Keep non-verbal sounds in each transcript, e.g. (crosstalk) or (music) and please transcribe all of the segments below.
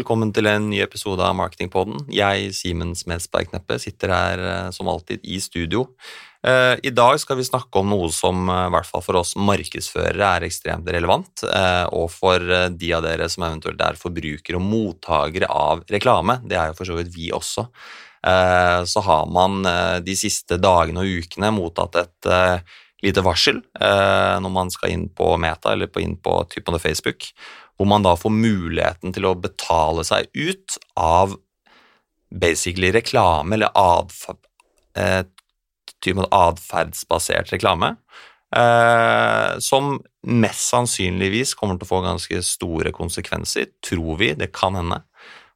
Velkommen til en ny episode av Marketingpodden. Jeg, Simen Smedsberg Kneppe, sitter her eh, som alltid i studio. Eh, I dag skal vi snakke om noe som eh, i hvert fall for oss markedsførere er ekstremt relevant, og for de av dere som eventuelt er forbrukere og mottakere av reklame. Det er jo for så vidt vi også. Så har man de siste dagene og ukene mottatt et lite varsel når man skal inn på Meta eller inn på typen Facebook hvor man da får muligheten til å betale seg ut av basically reklame, eller adf eh, atferdsbasert reklame, eh, som mest sannsynligvis kommer til å få ganske store konsekvenser, tror vi, det kan hende,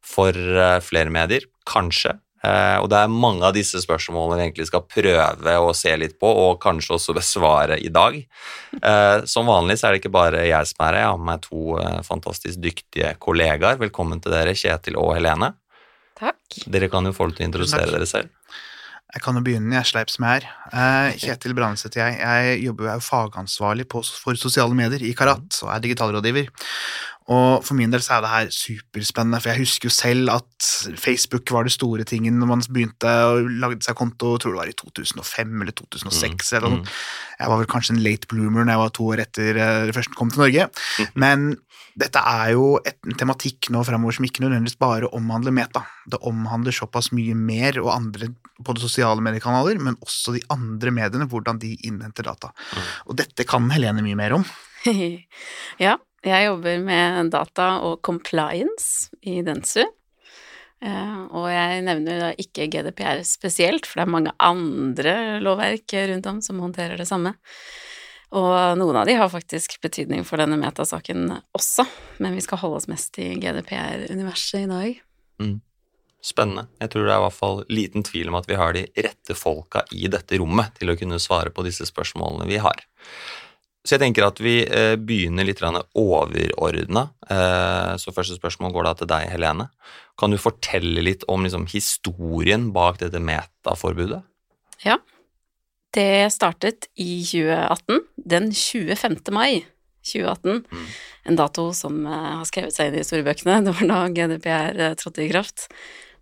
for eh, flere medier, kanskje. Eh, og det er mange av disse spørsmålene vi egentlig skal prøve å se litt på, og kanskje også besvare i dag. Eh, som vanlig så er det ikke bare jeg som er her, jeg har med meg to eh, fantastisk dyktige kollegaer. Velkommen til dere, Kjetil og Helene. Takk. Dere kan jo få lov til å introdusere dere selv. Jeg kan jo begynne, jeg sleip som jeg er. Kjetil Brandeseth, jeg. Jeg jobber jo fagansvarlig på, for sosiale medier i Karat og er digitalrådgiver. Og for min del så er det her superspennende, for jeg husker jo selv at Facebook var det store tingen når man begynte å lagde seg konto, jeg tror det var i 2005 eller 2006 mm. eller noe. Mm. Jeg var vel kanskje en late bloomer når jeg var to år etter eh, det første kom til Norge. Mm. Men dette er jo et, en tematikk nå fremover som ikke nødvendigvis bare omhandler Meta. Det omhandler såpass mye mer og andre både sosiale mediekanaler, men også de andre mediene, hvordan de innhenter data. Mm. Og dette kan Helene mye mer om. (laughs) ja, jeg jobber med data og compliance i Dentsu. Eh, og jeg nevner da ikke GDPR spesielt, for det er mange andre lovverk rundt om som håndterer det samme. Og noen av de har faktisk betydning for denne metasaken også, men vi skal holde oss mest i GDPR-universet i dag. Mm. Spennende. Jeg tror det er i hvert fall liten tvil om at vi har de rette folka i dette rommet til å kunne svare på disse spørsmålene vi har. Så jeg tenker at vi eh, begynner litt overordna. Eh, så første spørsmål går da til deg, Helene. Kan du fortelle litt om liksom, historien bak dette metaforbudet? Ja. Det startet i 2018, den 25. mai 2018. Mm. En dato som eh, har skrevet seg inn i historiebøkene. (laughs) Det var da GDPR trådte i kraft.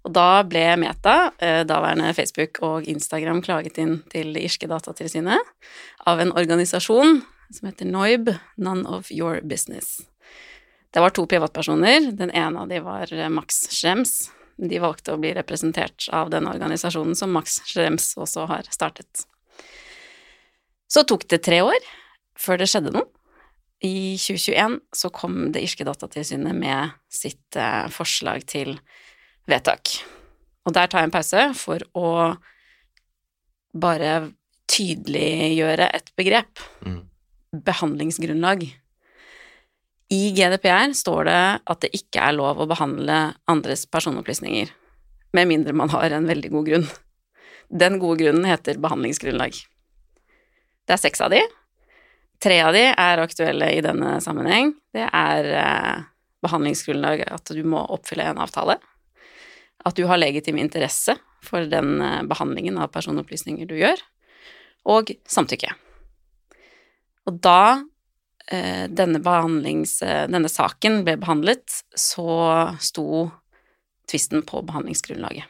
Og da ble Meta, daværende Facebook og Instagram, klaget inn til det irske datatilsynet av en organisasjon som heter Noib, None of Your Business. Det var to privatpersoner. Den ene av de var eh, Max Schrems. De valgte å bli representert av den organisasjonen som Max Schrems også har startet. Så tok det tre år før det skjedde noe. I 2021 så kom det irske datatilsynet med sitt eh, forslag til vedtak. Og der tar jeg en pause for å bare tydeliggjøre et begrep. Mm behandlingsgrunnlag. I GDPR står det at det ikke er lov å behandle andres personopplysninger, med mindre man har en veldig god grunn. Den gode grunnen heter behandlingsgrunnlag. Det er seks av de. Tre av de er aktuelle i denne sammenheng. Det er eh, behandlingsgrunnlag at du må oppfylle en avtale, at du har legitim interesse for den eh, behandlingen av personopplysninger du gjør, og samtykke. Og da eh, denne, eh, denne saken ble behandlet, så sto tvisten på behandlingsgrunnlaget.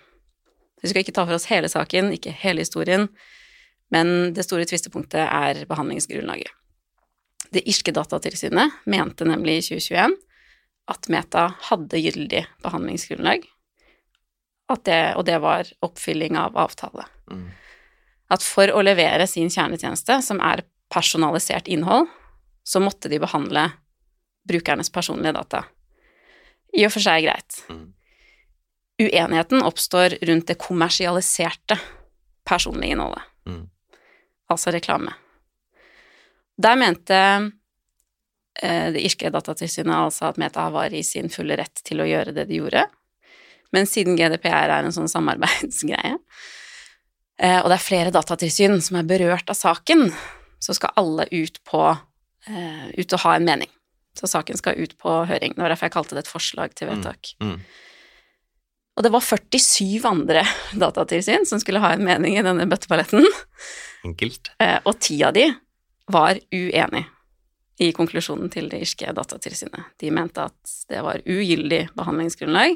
Vi skal ikke ta for oss hele saken, ikke hele historien, men det store tvistepunktet er behandlingsgrunnlaget. Det irske datatilsynet mente nemlig i 2021 at Meta hadde gyldig behandlingsgrunnlag, det, og det var oppfylling av avtale. Mm. At for å levere sin kjernetjeneste, som er personalisert innhold, så måtte de behandle brukernes personlige data. I og for seg greit. Mm. Uenigheten oppstår rundt det kommersialiserte personlige innholdet, mm. Altså reklame. Der mente eh, det irske datatilsynet altså at Meta var i sin fulle rett til å gjøre det de gjorde, men siden GDPR er en sånn samarbeidsgreie, eh, og det er flere datatilsyn som er berørt av saken, så skal alle ut på uh, ut og ha en mening. Så saken skal ut på høring. Det var derfor jeg kalte det et forslag til vedtak. Mm, mm. Og det var 47 andre (laughs) datatilsyn som skulle ha en mening i denne bøtteballetten. Enkelt. Uh, og ti av de var uenig. i konklusjonen til det irske datatilsynet. De mente at det var ugyldig behandlingsgrunnlag.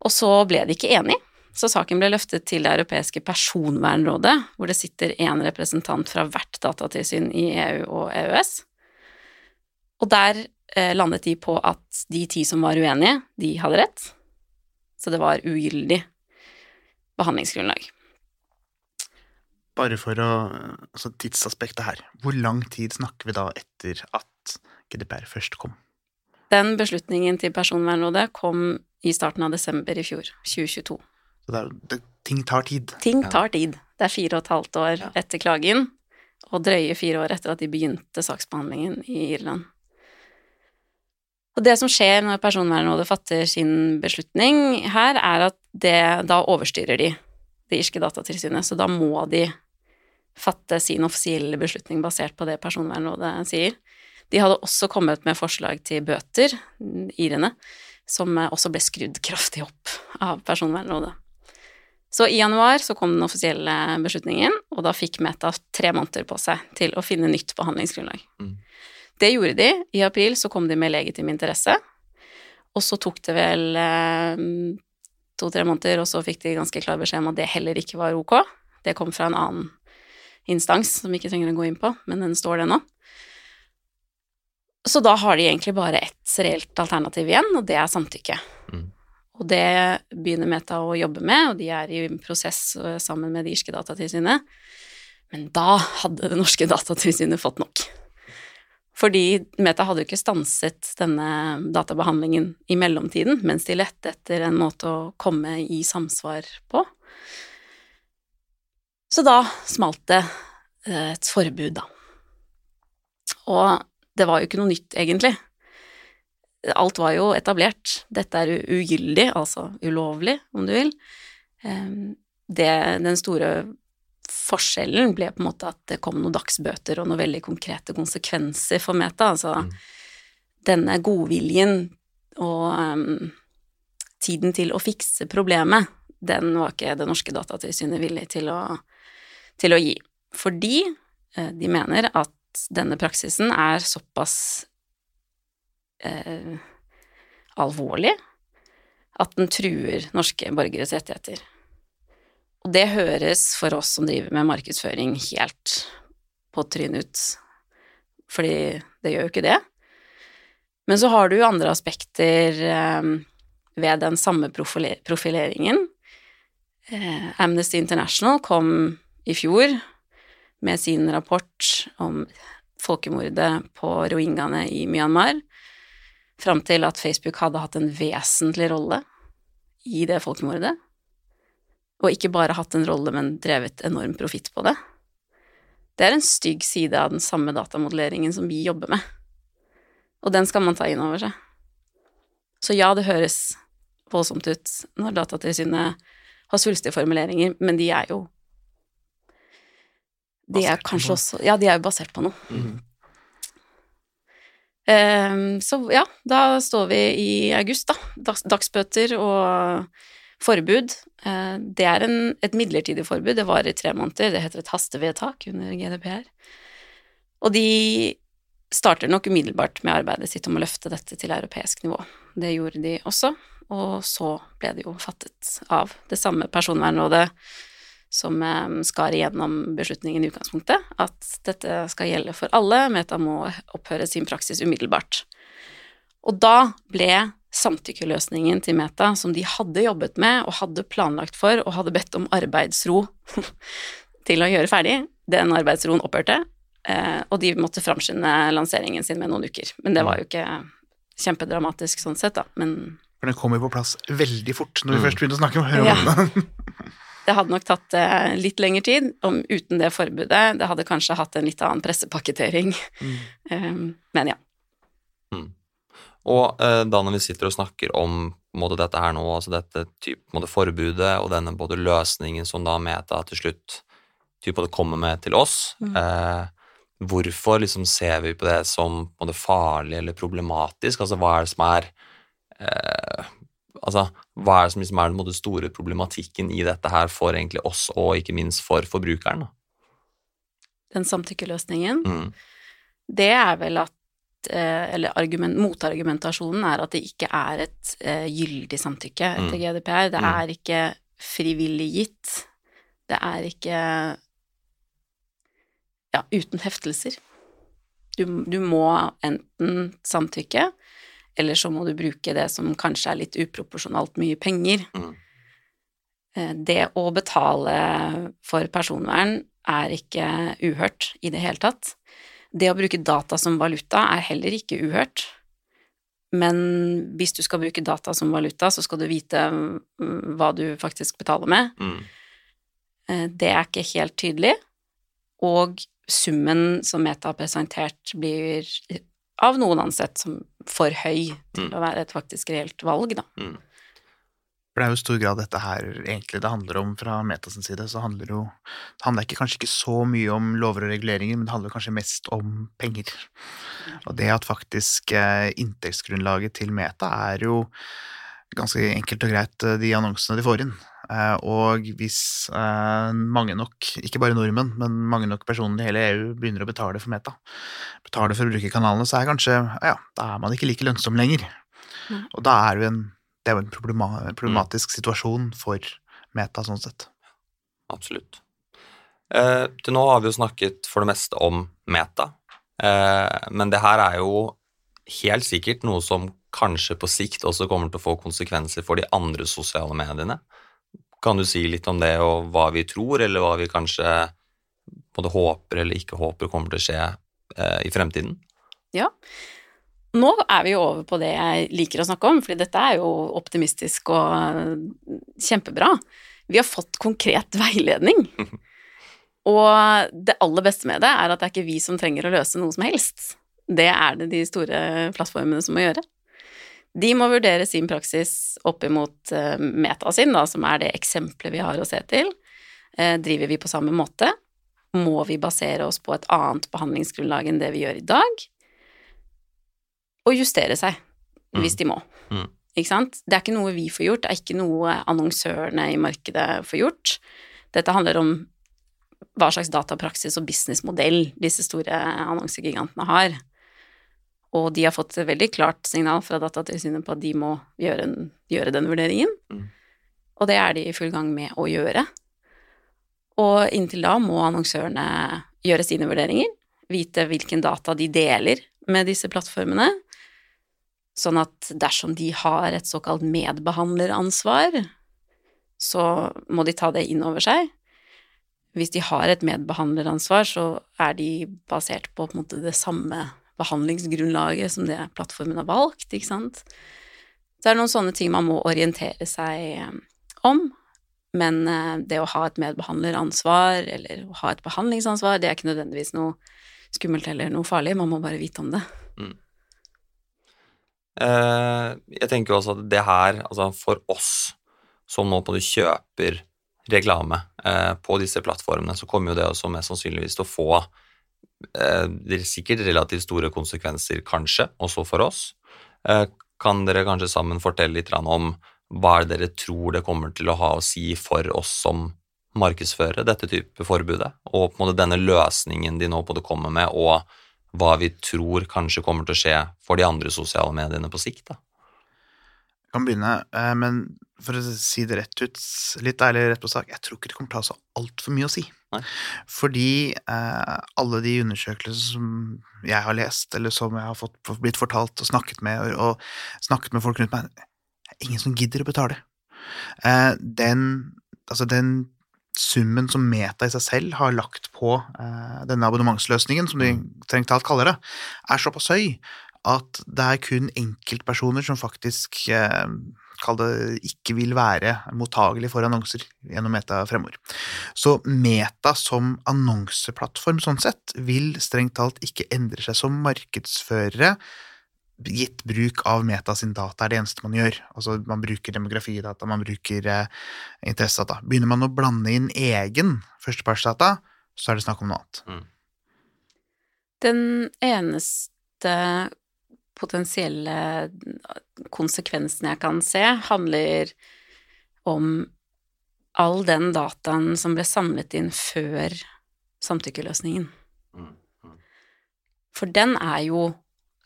Og så ble de ikke enige, så saken ble løftet til det europeiske personvernrådet, hvor det sitter én representant fra hvert datatilsyn i EU og EØS. Og der eh, landet de på at de ti som var uenige, de hadde rett. Så det var ugyldig behandlingsgrunnlag. Bare for å Altså tidsaspektet her. Hvor lang tid snakker vi da etter at GDPR først kom? Den beslutningen til Personvernrådet kom i starten av desember i fjor, 2022. Så det er, det, ting tar tid. Ting tar tid. Det er fire og et halvt år Ja. etter klagen, og drøye fire år etter at de begynte saksbehandlingen i Irland. Og det som skjer når Personvernrådet fatter sin beslutning her, er at det, da overstyrer de det irske datatilsynet, så da må de fatte sin offisielle beslutning basert på det Personvernrådet sier. De hadde også kommet med forslag til bøter, irene, som også ble skrudd kraftig opp av Personvernrådet. Så i januar så kom den offisielle beslutningen, og da fikk Meta tre måneder på seg til å finne nytt behandlingsgrunnlag. Mm. Det gjorde de. I april så kom de med legitim interesse, og så tok det vel eh, to-tre måneder, og så fikk de ganske klar beskjed om at det heller ikke var ok. Det kom fra en annen instans som vi ikke trenger å gå inn på, men den står det nå. Så da har de egentlig bare ett reelt alternativ igjen, og det er samtykke. Mm. Og det begynner Meta å jobbe med, og de er i prosess eh, sammen med det irske datatilsynet. Men da hadde det norske datatilsynet fått nok. Fordi Meta hadde jo ikke stanset denne databehandlingen i mellomtiden, mens de lette etter en måte å komme i samsvar på. Så da smalt det eh, et forbud, da. Og det var jo ikke noe nytt, egentlig. Alt var jo etablert. Dette er ugyldig, altså ulovlig, om du vil. Det, den store forskjellen ble på en måte at det kom noen dagsbøter og noen veldig konkrete konsekvenser for Meta. Altså Mm. denne godviljen og um, tiden til å fikse problemet, den var ikke det norske datatilsynet villig til å, til å gi. Fordi eh, de mener at denne praksisen er såpass eh, alvorlig at den truer norske borgeres rettigheter. Og det høres for oss som driver med markedsføring helt på trynet ut, fordi det gjør jo ikke det. Men så har du jo andre aspekter eh, ved den samme profileringen. Eh, Amnesty International kom i fjor med sin rapport om folkemordet på rohingyaene i Myanmar, fram til at Facebook hadde hatt en vesentlig rolle i det folkemordet, og ikke bare hatt en rolle, men drevet enorm profitt på det. Det er en stygg side av den samme datamodelleringen som vi jobber med, og den skal man ta inn over seg. Så ja, det høres voldsomt ut når Datatilsynet har svulstige formuleringer, men de er jo De er kanskje også Ja, de er jo basert på noe. Mm. Um, så ja, da står vi i august, da. Dags, dagsbøter og forbud. Eh, det er en, et midlertidig forbud, det varer tre måneder. Det heter et hastevedtak under GDPR. Og de starter nok umiddelbart med arbeidet sitt om å løfte dette til europeisk nivå. Det gjorde de også, og så ble det jo fattet av det samme personvernrådet som eh, skar igjennom beslutningen i utgangspunktet, at dette skal gjelde for alle, Meta må opphøre sin praksis umiddelbart. Og da ble samtykkeløsningen til Meta, som de hadde jobbet med og hadde planlagt for og hadde bedt om arbeidsro (laughs) til å gjøre ferdig, den arbeidsroen opphørte, eh, og de måtte framskynde lanseringen sin med noen uker. Men det var jo ikke kjempedramatisk sånn sett, da, men For den kom jo på plass veldig fort når vi Mm. først begynte å snakke om høre om den. (laughs) Det hadde nok tatt eh, litt lengre tid om, uten det forbudet. Det hadde kanskje hatt en litt annen pressepakketering. Mm. Um, (laughs) men ja. Og eh, da når vi sitter og snakker om måte, dette her nå, altså dette typ, måte, forbudet og denne både løsningen som da Meta til slutt typ, måte, kommer med til oss, Mm. eh, hvorfor liksom ser vi på det som på måte, farlig eller problematisk? Altså hva er det som er eh, Altså, hva er det som liksom er den måte, store problematikken i dette her for egentlig oss, og ikke minst for forbrukeren? Da? Den samtykkeløsningen. Mm. det er vel at Eller argument, motargumentasjonen er at det ikke er et uh, gyldig samtykke etter mm. GDPR. Det mm. er ikke frivillig gitt. Det er ikke Ja, uten heftelser. Du, du må enten samtykke, eller så må du bruke det som kanskje er litt uproporsjonalt mye penger. Mm. Eh, det å betale for personvern er ikke uhørt i det hele tatt. Det å bruke data som valuta er heller ikke uhørt. Men hvis du skal bruke data som valuta, så skal du vite mm, hva du faktisk betaler med. Mm. Eh, det er ikke helt tydelig. Og summen som Meta har presentert, blir av noen ansett som for høy til mm. å være et faktisk reelt valg, da. Mm. For det er jo i stor grad dette her egentlig det handler om fra Metas side. Så handler jo Det handler ikke, kanskje ikke så mye om lover og reguleringer, men det handler kanskje mest om penger. Og det at faktisk eh, inntektsgrunnlaget til Meta er jo ganske enkelt og greit eh, de annonsene de får inn. Eh, og hvis mange nok, ikke bare nordmenn, men mange nok personer i hele EU begynner å betale for Meta, betaler for å bruke kanalene, så er kanskje ja, da er man ikke like lønnsom lenger. Og da er jo en det er jo en problematisk mm. situasjon for Meta sånn sett. Absolutt. Eh, til nå har vi jo snakket for det meste om Meta, eh, men det her er jo helt sikkert noe som kanskje på sikt også kommer til å få konsekvenser for de andre sosiale mediene. Kan du si litt om det, og hva vi tror, eller hva vi kanskje både håper eller ikke håper kommer til å skje eh, i fremtiden? Ja, nå er vi jo over på det jeg liker å snakke om, fordi dette er jo optimistisk og kjempebra. Vi har fått konkret veiledning. (laughs) Og det aller beste med det er at det er ikke vi som trenger å løse noe som helst. Det er det de store plattformene som må gjøre. De må vurdere sin praksis opp imot uh, meta sin, da, som er det eksempelet vi har å se til. Uh, driver vi på samme måte? Må vi basere oss på et annet behandlingsgrunnlag enn det vi gjør i dag? Og justere seg mm. hvis de må. Mm. Ikke sant? Det er ikke noe vi får gjort, det er ikke noe annonsørene i markedet får gjort. Dette handler om hva slags datapraksis og businessmodell disse store annonsegigantene har. Og de har fått et veldig klart signal fra Datatilsynet på at de må gjøre, en, gjøre den vurderingen. Mm. Og det er de i full gang med å gjøre. Og inntil da må annonsørene gjøre sine vurderinger, vite hvilken data de deler med disse plattformene, Sånn at dersom de har et såkalt medbehandleransvar, så må de ta det inn over seg. Hvis de har et medbehandleransvar, så er de basert på, på måte, det samme behandlingsgrunnlaget som det plattformen har valgt, ikke sant. Det er noen sånne ting man må orientere seg eh, om, men eh, det å ha et medbehandleransvar eller å ha et behandlingsansvar, det er ikke nødvendigvis noe skummelt eller noe farlig, man må bare vite om det. Mm. Eh, jeg tenker også at det her, altså for oss som nå på det kjøper reklame eh, på disse plattformene, så kommer jo det også mest sannsynligvis til å få eh, sikkert relativt store konsekvenser, kanskje, også for oss. Kan dere kanskje sammen fortelle litt om hva dere tror det kommer til å ha å si for oss som markedsfører dette type forbudet, og på en måte denne løsningen de nå på det kommer med, og hva vi tror kanskje kommer til å skje for de andre sosiale mediene på sikt. da. Jeg kan begynne, eh, men for å si det rett ut, litt ærlig rett på sak, jeg tror ikke det kommer til å ha så altfor mye å si. Nei. Fordi eh, alle de undersøkelsene som jeg har lest, eller som jeg har fått, blitt fortalt og snakket med, og, snakket med folk rundt meg, det er ingen som gidder å betale. Eh, den, altså den summen som Meta i seg selv har lagt på uh, denne abonnementsløsningen, som de mm. strengt talt kaller det, er såpass høy at det er kun enkeltpersoner som faktisk uh, kall det, ikke vil være mottagelig for annonser gjennom Meta fremover. Så Meta som annonseplattform sånn sett vil strengt talt ikke endre seg som markedsførere gitt bruk av Meta sin data er det eneste man gjør. Altså man bruker demografidata, man bruker eh, interessedata. Begynner man å blande inn egen førstepartsdata, så er det snakk om noe annet. Mm. Den eneste potensielle konsekvensen jeg kan se, handler om all den dataen som ble samlet inn før samtykkeløsningen. Mm. For den er jo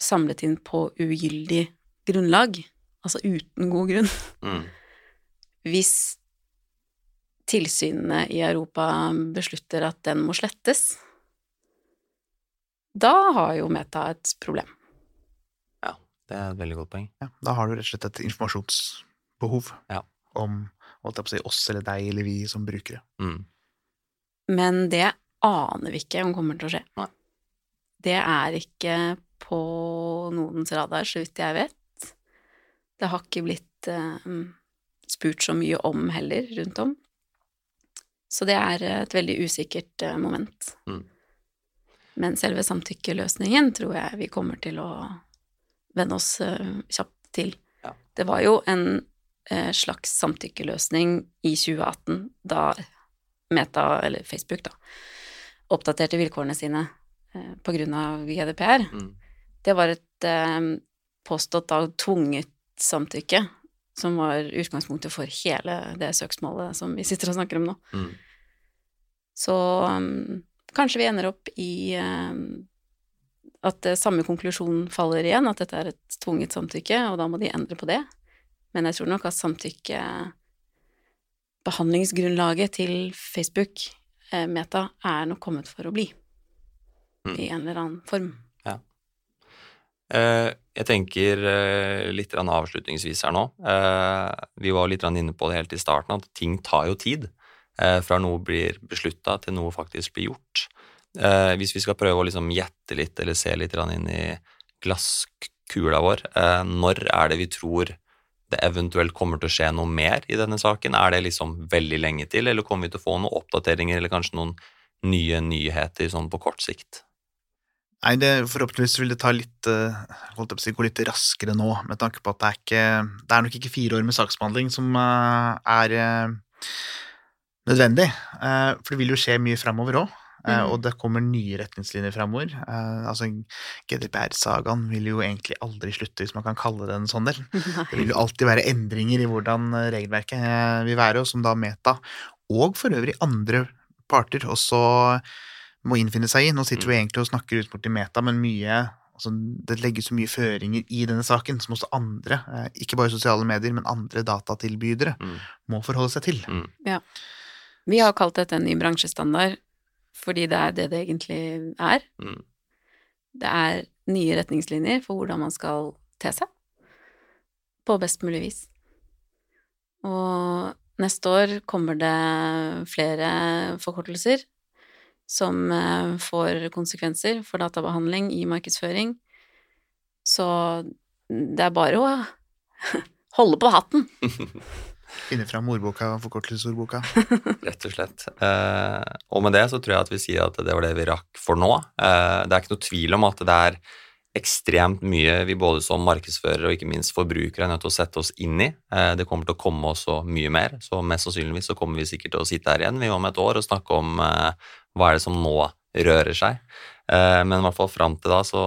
samlet inn på ugyldig grunnlag, altså uten god grunn. Mm. Hvis tilsynene i Europa beslutter at den må slettes, da har jo Meta et problem. Ja, det er et veldig godt poeng. Ja, da har du rett og slett et informasjonsbehov Ja. om holdt jeg på å si, oss eller deg eller vi som brukere. Mm. Men det aner vi ikke om kommer til å skje. Nei. Det er ikke på noens radar, så vidt jeg vet. Det har ikke blitt eh, spurt så mye om heller rundt om. Så det er et veldig usikkert eh, moment. Mm. Men selve samtykkeløsningen tror jeg vi kommer til å venne oss eh, kjapt til. Ja. Det var jo en eh, slags samtykkeløsning i 2018 da Meta, eller Facebook, da, oppdaterte vilkårene sine eh, på grunn av GDPR. Mm. Det var et eh, påstått da tvunget samtykke, som var utgangspunktet for hele det søksmålet som vi sitter og snakker om nå. Mm. Så um, kanskje vi ender opp i um, at samme konklusjon faller igjen, at dette er et tvunget samtykke, og da må de endre på det. Men jeg tror nok at samtykke Behandlingsgrunnlaget til Facebook, eh, Meta, er nok kommet for å bli. Mm. I en eller annen form. Eh, jeg tenker eh, litt avslutningsvis her nå. Eh, vi var litt inne på det helt i starten, at ting tar jo tid. Fra noe blir beslutta til noe faktisk blir gjort. Hvis vi skal prøve å liksom gjette litt, eller se litt inn i glasskula vår, når er det vi tror det eventuelt kommer til å skje noe mer i denne saken? Er det liksom veldig lenge til, eller kommer vi til å få noen oppdateringer eller kanskje noen nye nyheter sånn på kort sikt? Nei, det, forhåpentligvis vil det ta litt, eh, holdt jeg på å si, gå litt raskere nå, med tanke på at det er ikke Det er nok ikke fire år med saksbehandling som eh, er eh, nødvendig. For det vil jo skje mye framover òg. Mhm. Og det kommer nye retningslinjer framover. Altså, GDPR-sagaen vil jo egentlig aldri slutte, hvis man kan kalle det en sånn del. (laughs) Det vil jo alltid være endringer i hvordan regelverket vil være, og som da Meta, og for øvrig andre parter, også må innfinne seg i. Nå sitter vi egentlig og snakker ut borti Meta, men mye altså det legges så mye føringer i denne saken som også andre, eh, ikke bare sosiale medier, men andre datatilbydere, Mm. må forholde seg til. Mm. Vi har kalt dette en ny bransjestandard fordi det er det det egentlig er. Mm. Det er nye retningslinjer for hvordan man skal te seg på best mulig vis. Og neste år kommer det flere forkortelser som eh, får konsekvenser for databehandling i markedsføring. Så det er bare å (laughs) holde på hatten. (laughs) Finne fram ordboka, forkortelsesordboka. (laughs) Rett og slett. Eh, og med det så tror jeg at vi sier at det var det vi rakk for nå. Eh, det er ikke noe tvil om at det er ekstremt mye vi både som markedsførere og ikke minst forbrukere er nødt til å sette oss inn i. Eh, det kommer til å komme også mye mer, så mest sannsynligvis så kommer vi sikkert til å sitte her igjen vi om et år og snakke om eh, hva er det som nå rører seg. Eh, men i hvert fall fram til da så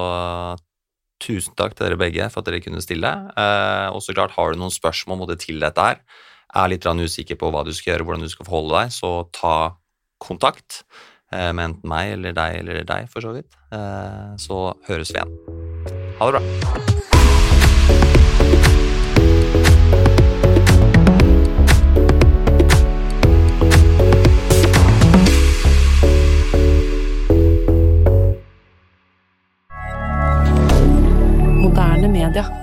tusen takk til dere begge for at dere kunne stille. Eh, og så klart har du noen spørsmål både til dette her, er litt usikker på hva du skal gjøre, hvordan du skal forholde deg, så ta kontakt eh, med enten meg eller deg eller deg, for så vidt. Eh, så høres vi igjen. Ha det bra. rien.